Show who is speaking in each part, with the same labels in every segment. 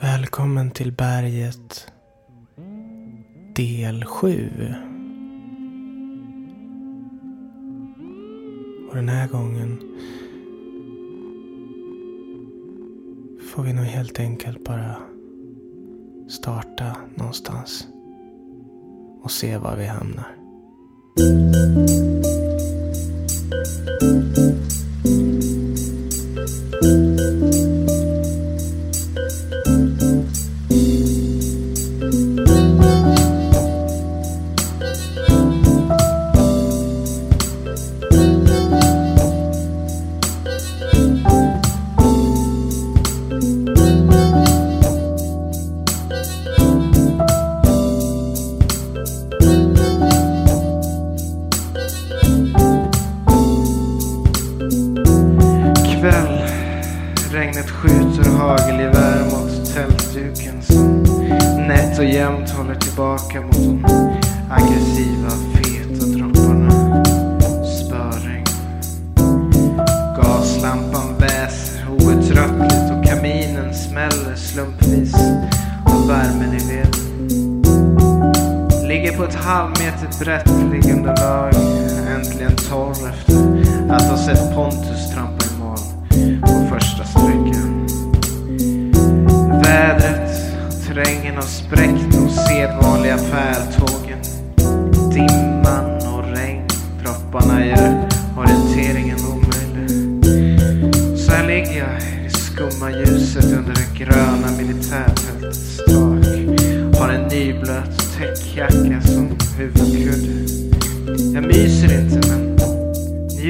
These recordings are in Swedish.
Speaker 1: Välkommen till berget del 7. Och den här gången får vi nog helt enkelt bara starta någonstans och se var vi hamnar.
Speaker 2: Tillbaka mot de aggressiva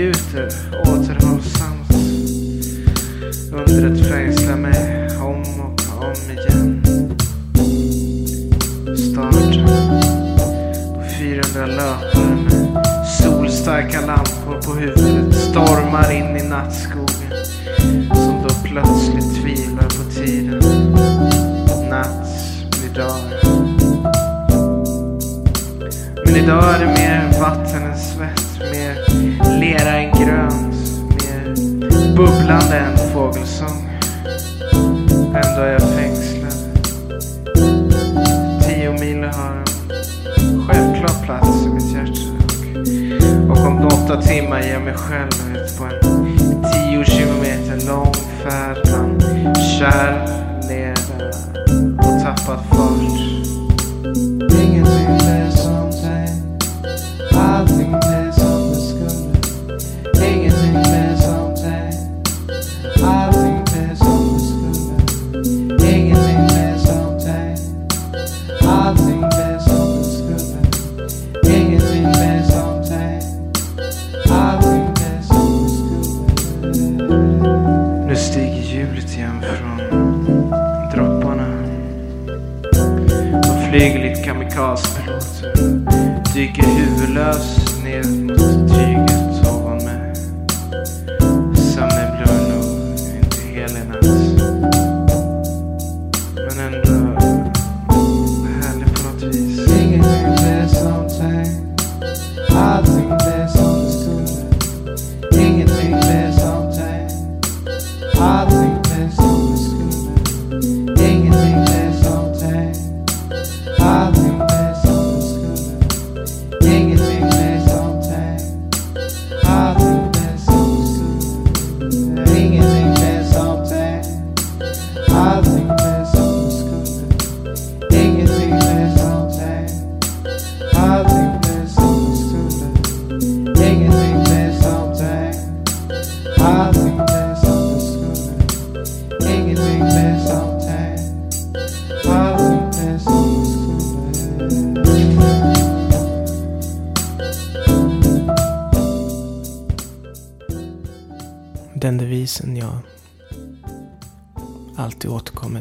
Speaker 2: njuter återhållsamt. Undret fängslar mig om och om igen. Starten på 400 löpare med solstarka lampor på huvudet stormar in i nattskogen som då plötsligt tvivlar på tiden. Natt blir dag. Men idag är det mer vatten än svett, mer lera en grönt, mer bubblande än fågelsång. Ändå är jag fängslad. Tio mil har en självklar plats i mitt hjärta. Och om åtta timmar ger jag mig själv ut på en tio kilometer lång färd bland kärl, lera och tappad fart. Ingenting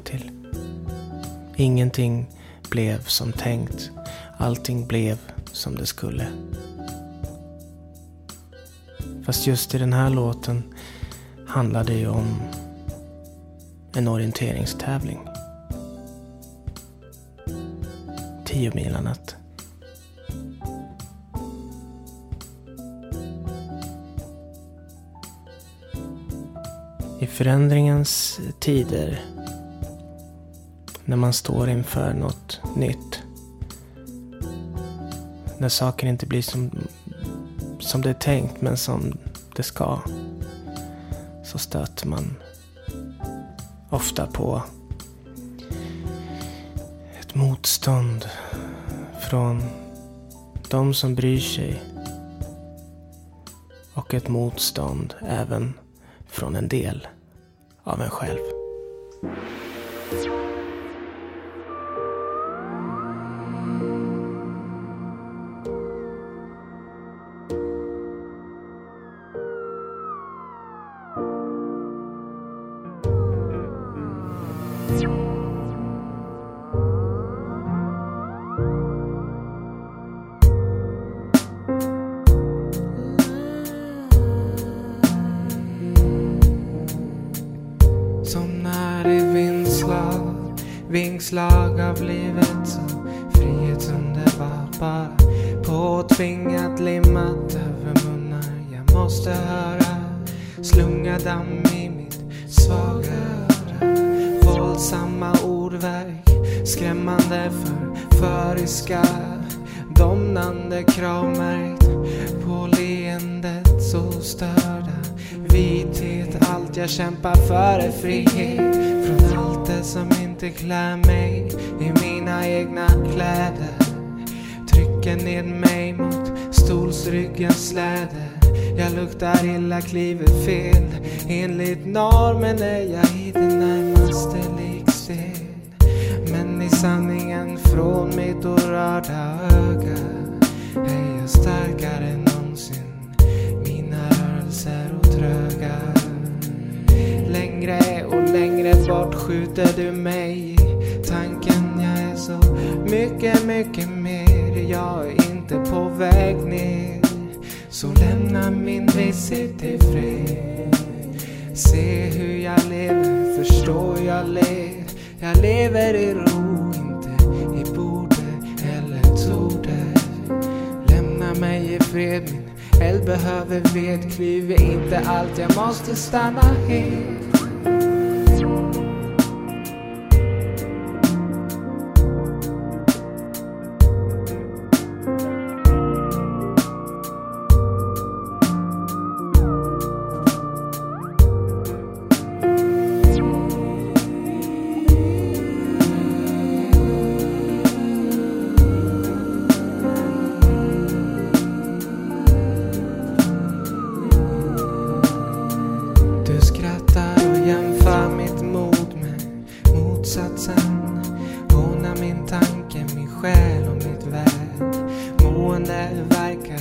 Speaker 1: till. Ingenting blev som tänkt. Allting blev som det skulle. Fast just i den här låten handlar det ju om en orienteringstävling. Tio milanat.
Speaker 3: I förändringens tider, när man står inför något nytt, när saker inte blir som, som det är tänkt men som det ska, så stöter man ofta på ett motstånd från de som bryr sig och ett motstånd även från en del av en själv.
Speaker 1: Livet som frihet underbar bara påtvingat limmat över munnar jag måste höra slunga damm i mitt svaga öra. Våldsamma ordverk skrämmande för föriska domnande kravmärkt på leendet så störda vithet allt jag kämpar för är frihet från det som inte klär mig i mina egna kläder. Trycker ned mig mot stolsryggens släde. Jag luktar illa, kliver fel. Enligt normen är jag i det närmaste likstel men i sanningen från mitt orörda öga är jag starkare än någonsin mina rörelser och tröga Längre och längre bort skjuter du mig. Tanken jag är så mycket, mycket mer. Jag är inte på väg ner. Så lämna min visit i fred. Se hur jag lever, förstå hur jag lever Jag lever i ro, inte i borde eller torde. Lämna mig i fred, min eld behöver ved. Klyver inte allt, jag måste stanna helt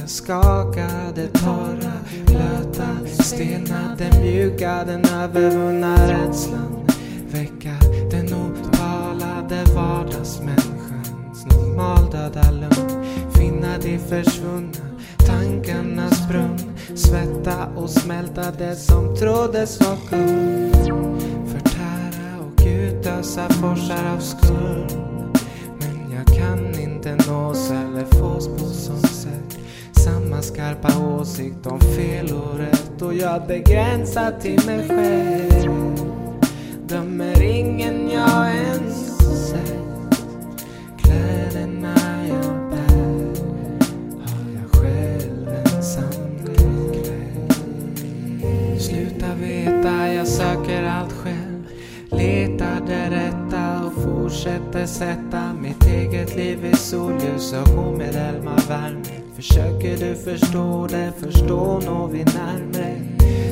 Speaker 1: skakade, torra, blöta Stelnade, mjuka, den övervunna rädslan Väcka den otalade vardagsmänniskans normaldöda lugn. Finna de försvunna tankarnas brunn Svetta och smälta det som troddes var guld Förtära och utösa forsar av skuld. Men jag kan inte nås eller fås på sånt sätt. Samma skarpa åsikt om fel och rätt Och jag begränsar till mig själv. Dömer ingen jag ens sett. Kläderna jag bär har jag själv ensam klädd. Sluta veta, jag söker allt själv. Letar det rätta och fortsätter sätta mitt eget liv i solljus och omedelbar värme Försöker du förstå det, förstå når vi närmre.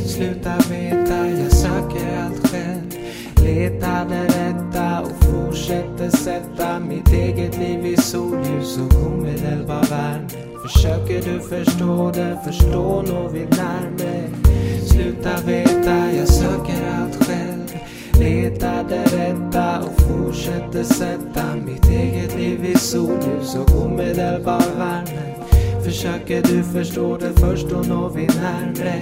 Speaker 1: Sluta veta, jag söker allt själv. Letar det rätta och fortsätter sätta mitt eget liv i solljus och omedelbar värme. Försöker du förstå det, förstå når vi närmre. Sluta veta, jag söker allt själv. Letar det rätta och fortsätter sätta mitt eget liv i solljus och omedelbar värme. Försöker du förstå det först då når vi närmre.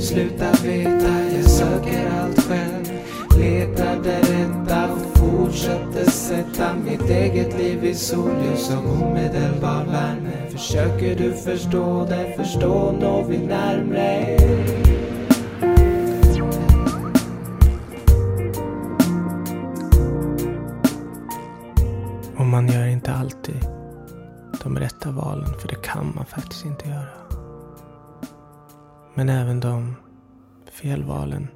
Speaker 1: Sluta veta, jag söker allt själv. Letar det rätta och fortsätter sätta mitt eget liv i solljus och omedelbar värme. Försöker du förstå det, förstå når vi närmre. de rätta valen, för det kan man faktiskt inte göra. Men även de felvalen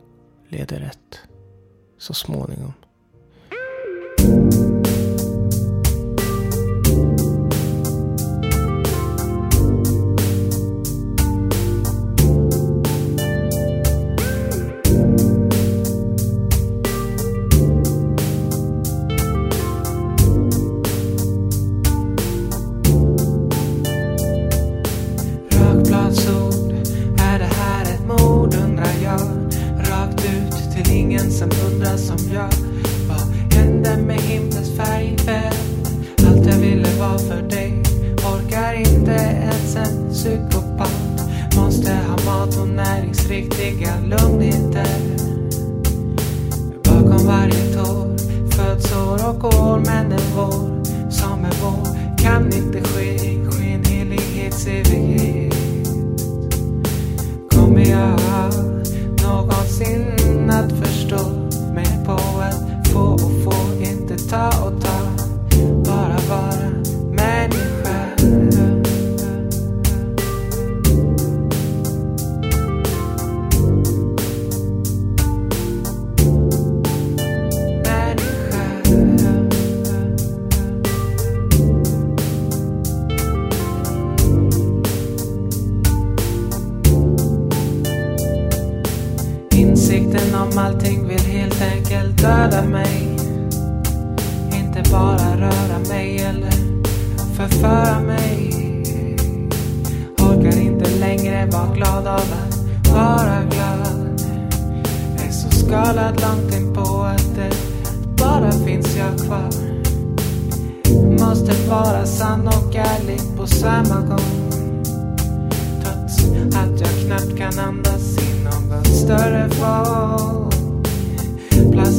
Speaker 1: leder rätt så småningom.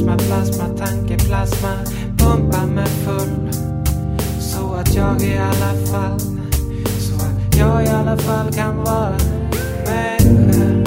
Speaker 2: plasma, plasma, tankeplasma pumpa mig full. Så att jag i alla fall, så att jag i alla fall kan vara människa.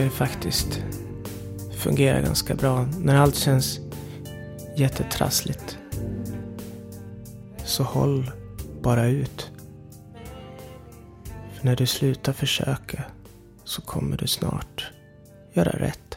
Speaker 1: verkar det faktiskt fungera ganska bra. När allt känns jättetrassligt. Så håll bara ut. För när du slutar försöka så kommer du snart göra rätt.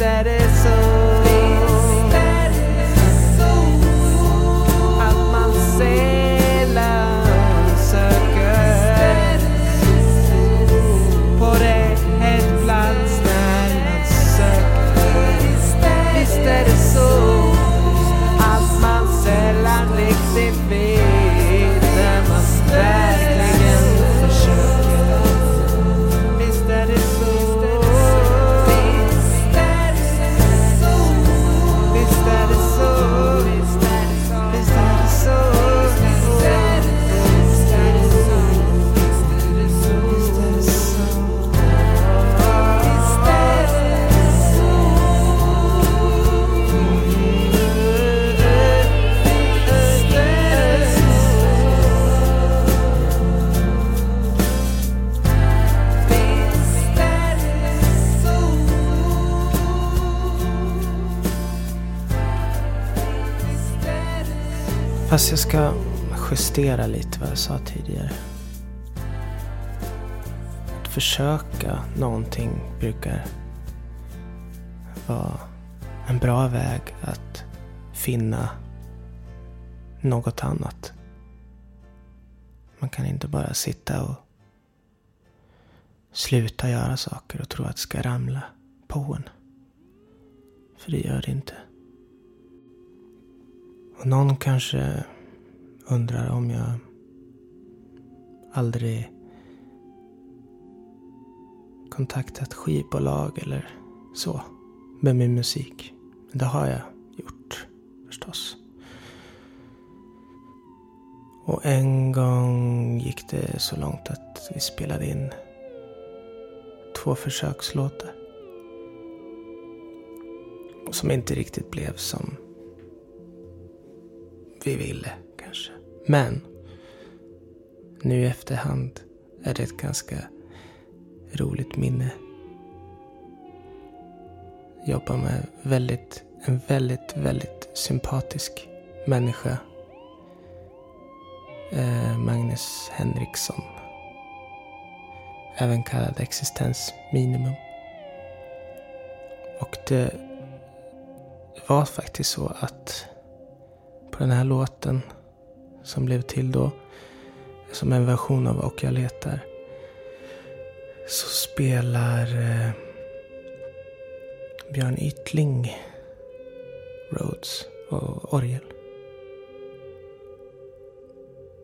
Speaker 2: Är det så
Speaker 1: Fast jag ska justera lite vad jag sa tidigare. Att försöka någonting brukar vara en bra väg att finna något annat. Man kan inte bara sitta och sluta göra saker och tro att det ska ramla på en. För det gör det inte. Och någon kanske undrar om jag aldrig kontaktat skivbolag eller så med min musik. Men det har jag gjort förstås. Och en gång gick det så långt att vi spelade in två försökslåtar. Som inte riktigt blev som vi ville kanske. Men nu i efterhand är det ett ganska roligt minne. Jobbar med väldigt, en väldigt, väldigt sympatisk människa. Eh, Magnus Henriksson. Även kallad existensminimum. Och det var faktiskt så att på den här låten som blev till då som en version av Och jag letar så spelar eh, Björn Yttling Rhodes och orgel.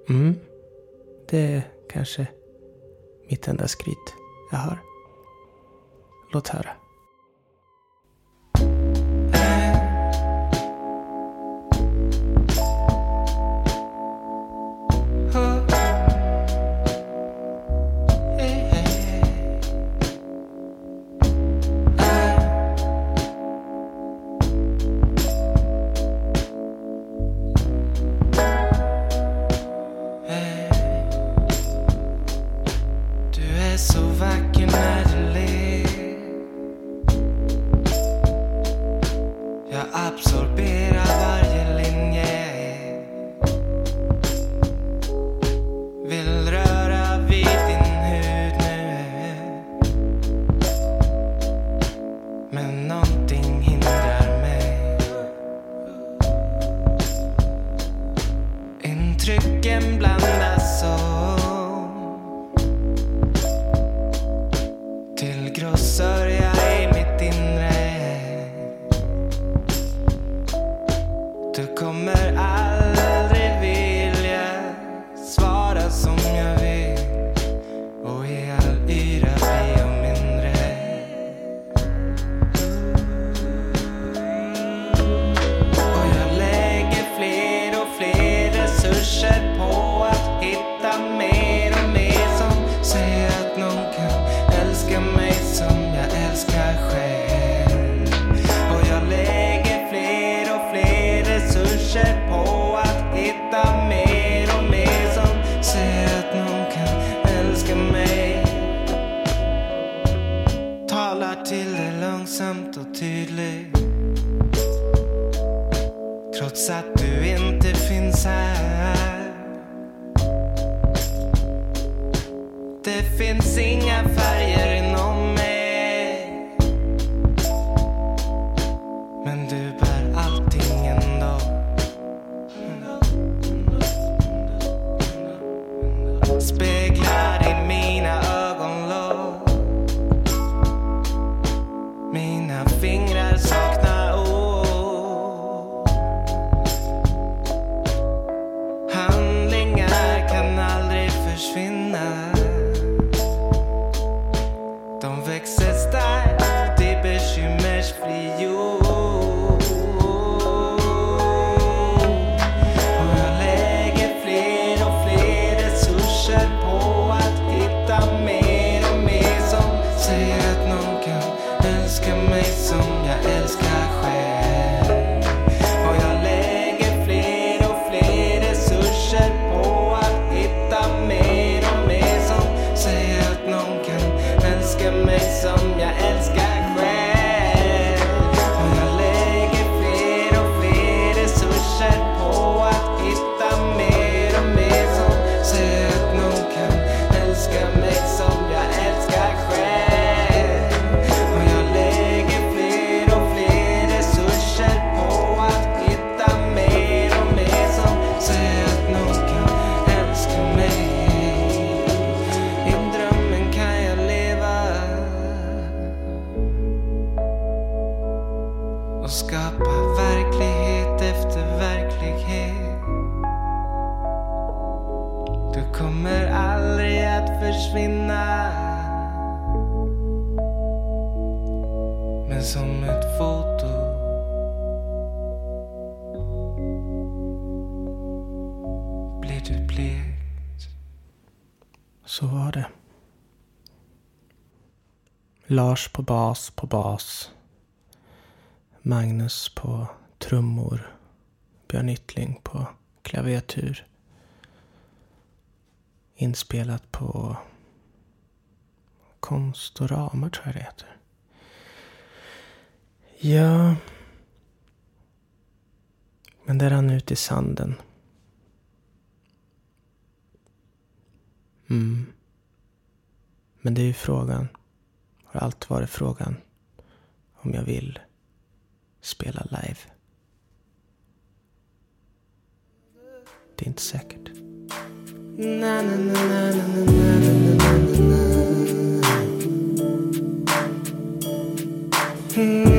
Speaker 1: Mm, det är kanske mitt enda skryt jag har. Låt höra. Lars på bas på bas. Magnus på trummor. Björn Yttling på klaviatur. Inspelat på Konstorama tror jag det heter. Ja. Men det rann ut i sanden. Mm. Men det är ju frågan. Har allt varit frågan. Om jag vill spela live. Det är inte säkert. Na, na, na,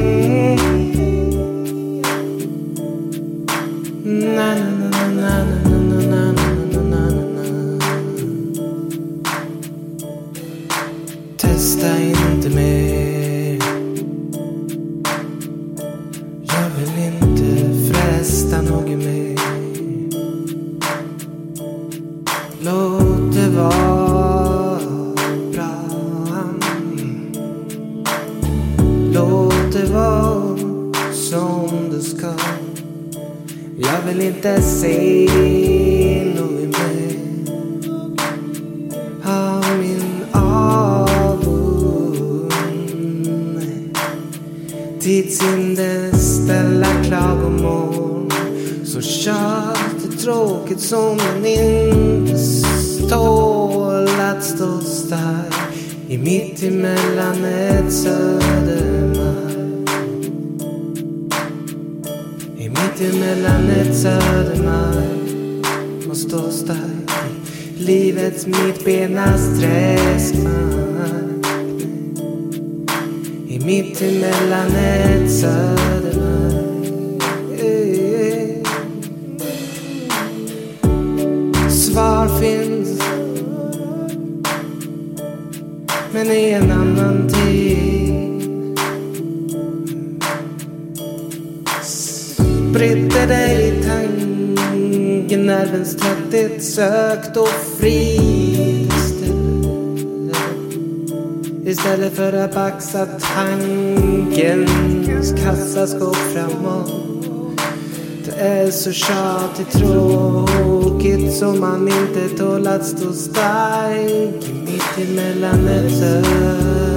Speaker 1: Jag vill inte se något mer av min avund. Tidshinder, ställa klagomål så kört tråkigt som man inte tål att stå stark i mitt emellan ett söder. Mitt emellan ett Södermalm och stå stark i livets mittbena sträskmark. I mitt emellan ett Södermalm Svar finns men ena Spridde dig i tanken nervens trötthet sökt och frid istället för att baxa tankens kassaskåp framåt. Det är så tjatigt tråkigt som man inte tål att stå stark mitt emellan ett södermark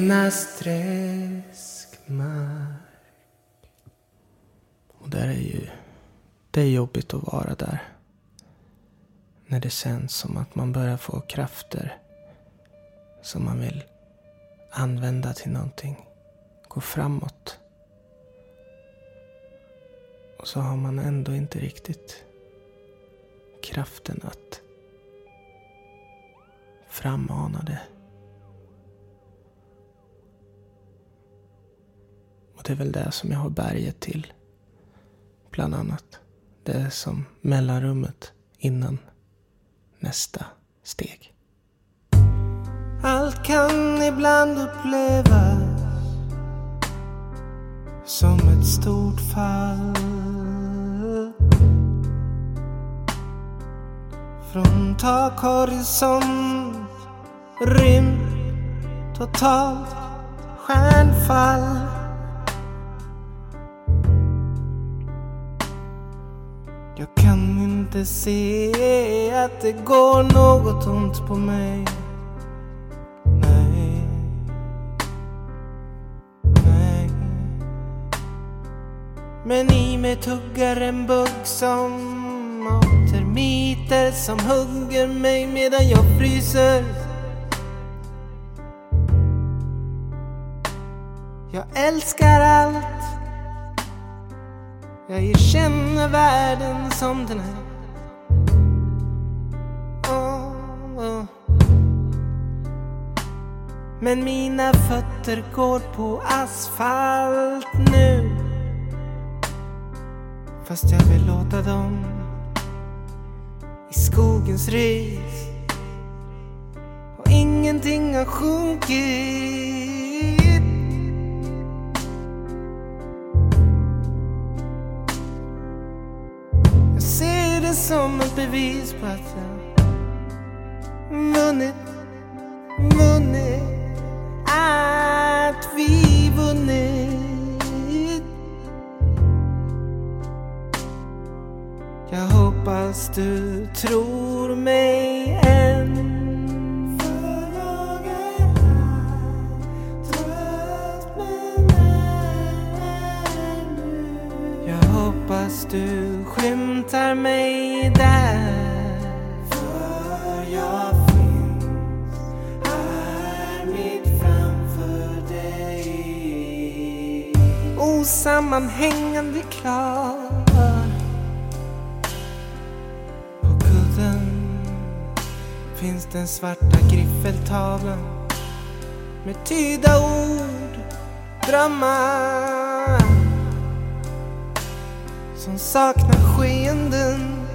Speaker 1: mittbena träskmark. Och där är ju Det är jobbigt att vara där När det känns som att man börjar få krafter som man vill använda till någonting. Gå framåt. Och så har man ändå inte riktigt kraften att frammana det. Det är väl det som jag har berget till. Bland annat. Det är som mellanrummet innan nästa steg. Allt kan ibland upplevas som ett stort fall. Från takhorisont, rymd, totalt stjärnfall. Inte se att det går något ont på mig. Nej. Nej. Men i mig tuggar en bugg som av termiter som hugger mig medan jag fryser. Jag älskar allt. Jag erkänner världen som den är. Men mina fötter går på asfalt nu. Fast jag vill låta dem i skogens ris. Och ingenting har sjunkit. Jag ser det som ett bevis på att jag vunnit, vunnit. Du tror mig än. För jag är här, trött men är nu. Jag hoppas du skymtar mig där. För jag finns här mitt framför dig. Osammanhängande klar. Finns den svarta griffeltavlan med tyda ord, drömmar som saknar skeenden.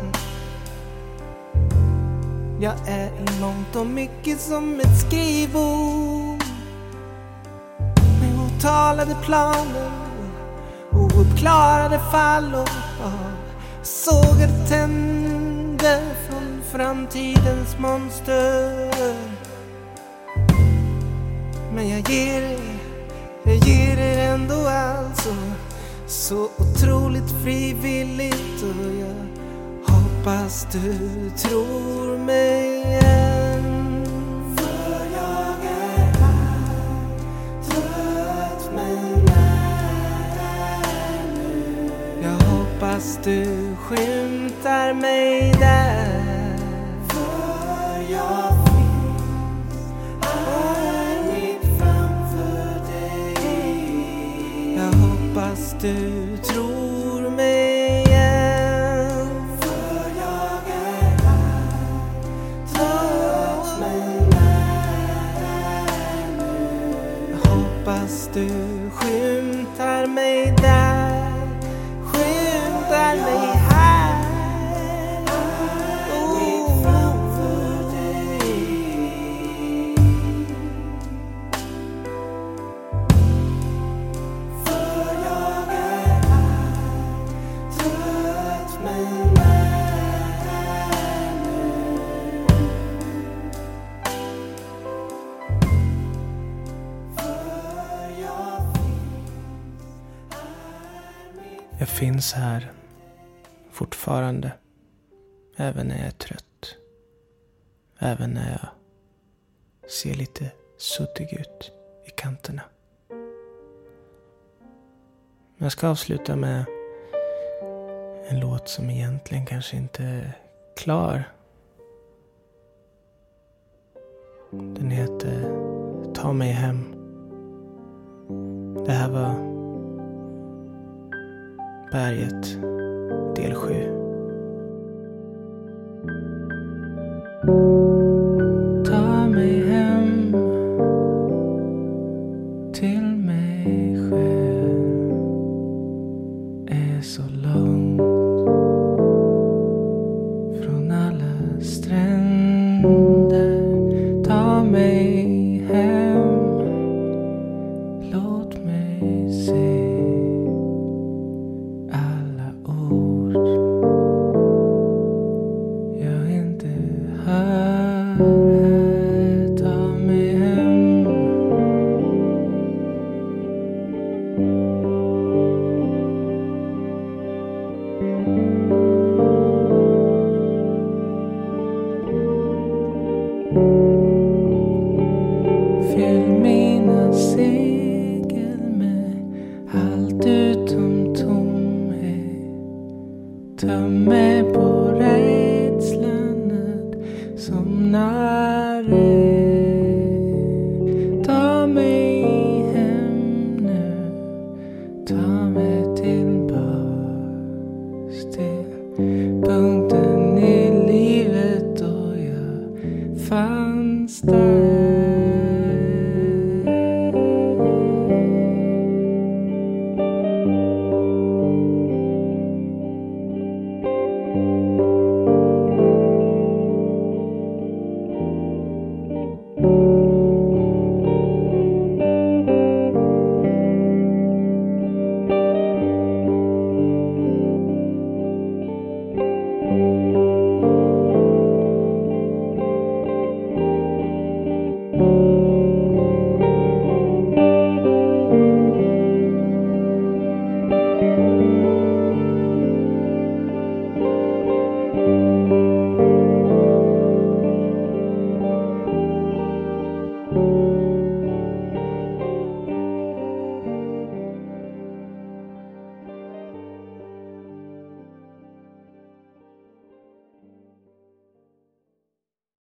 Speaker 1: Jag är i mångt och mycket som ett skrivbord med otalade planer och ouppklarade fall och av sågade tänder framtidens monster. Men jag ger er, jag ger er ändå alltså så otroligt frivilligt och jag hoppas du tror mig än. För jag är här, trött men är nu. Jag hoppas du skymtar mig där. Du tror mig än. För jag är här, nu. Jag hoppas du finns här fortfarande. Även när jag är trött. Även när jag ser lite suddig ut i kanterna. Jag ska avsluta med en låt som egentligen kanske inte är klar Den heter Ta mig hem. Det här var Berget del 7. Punkten i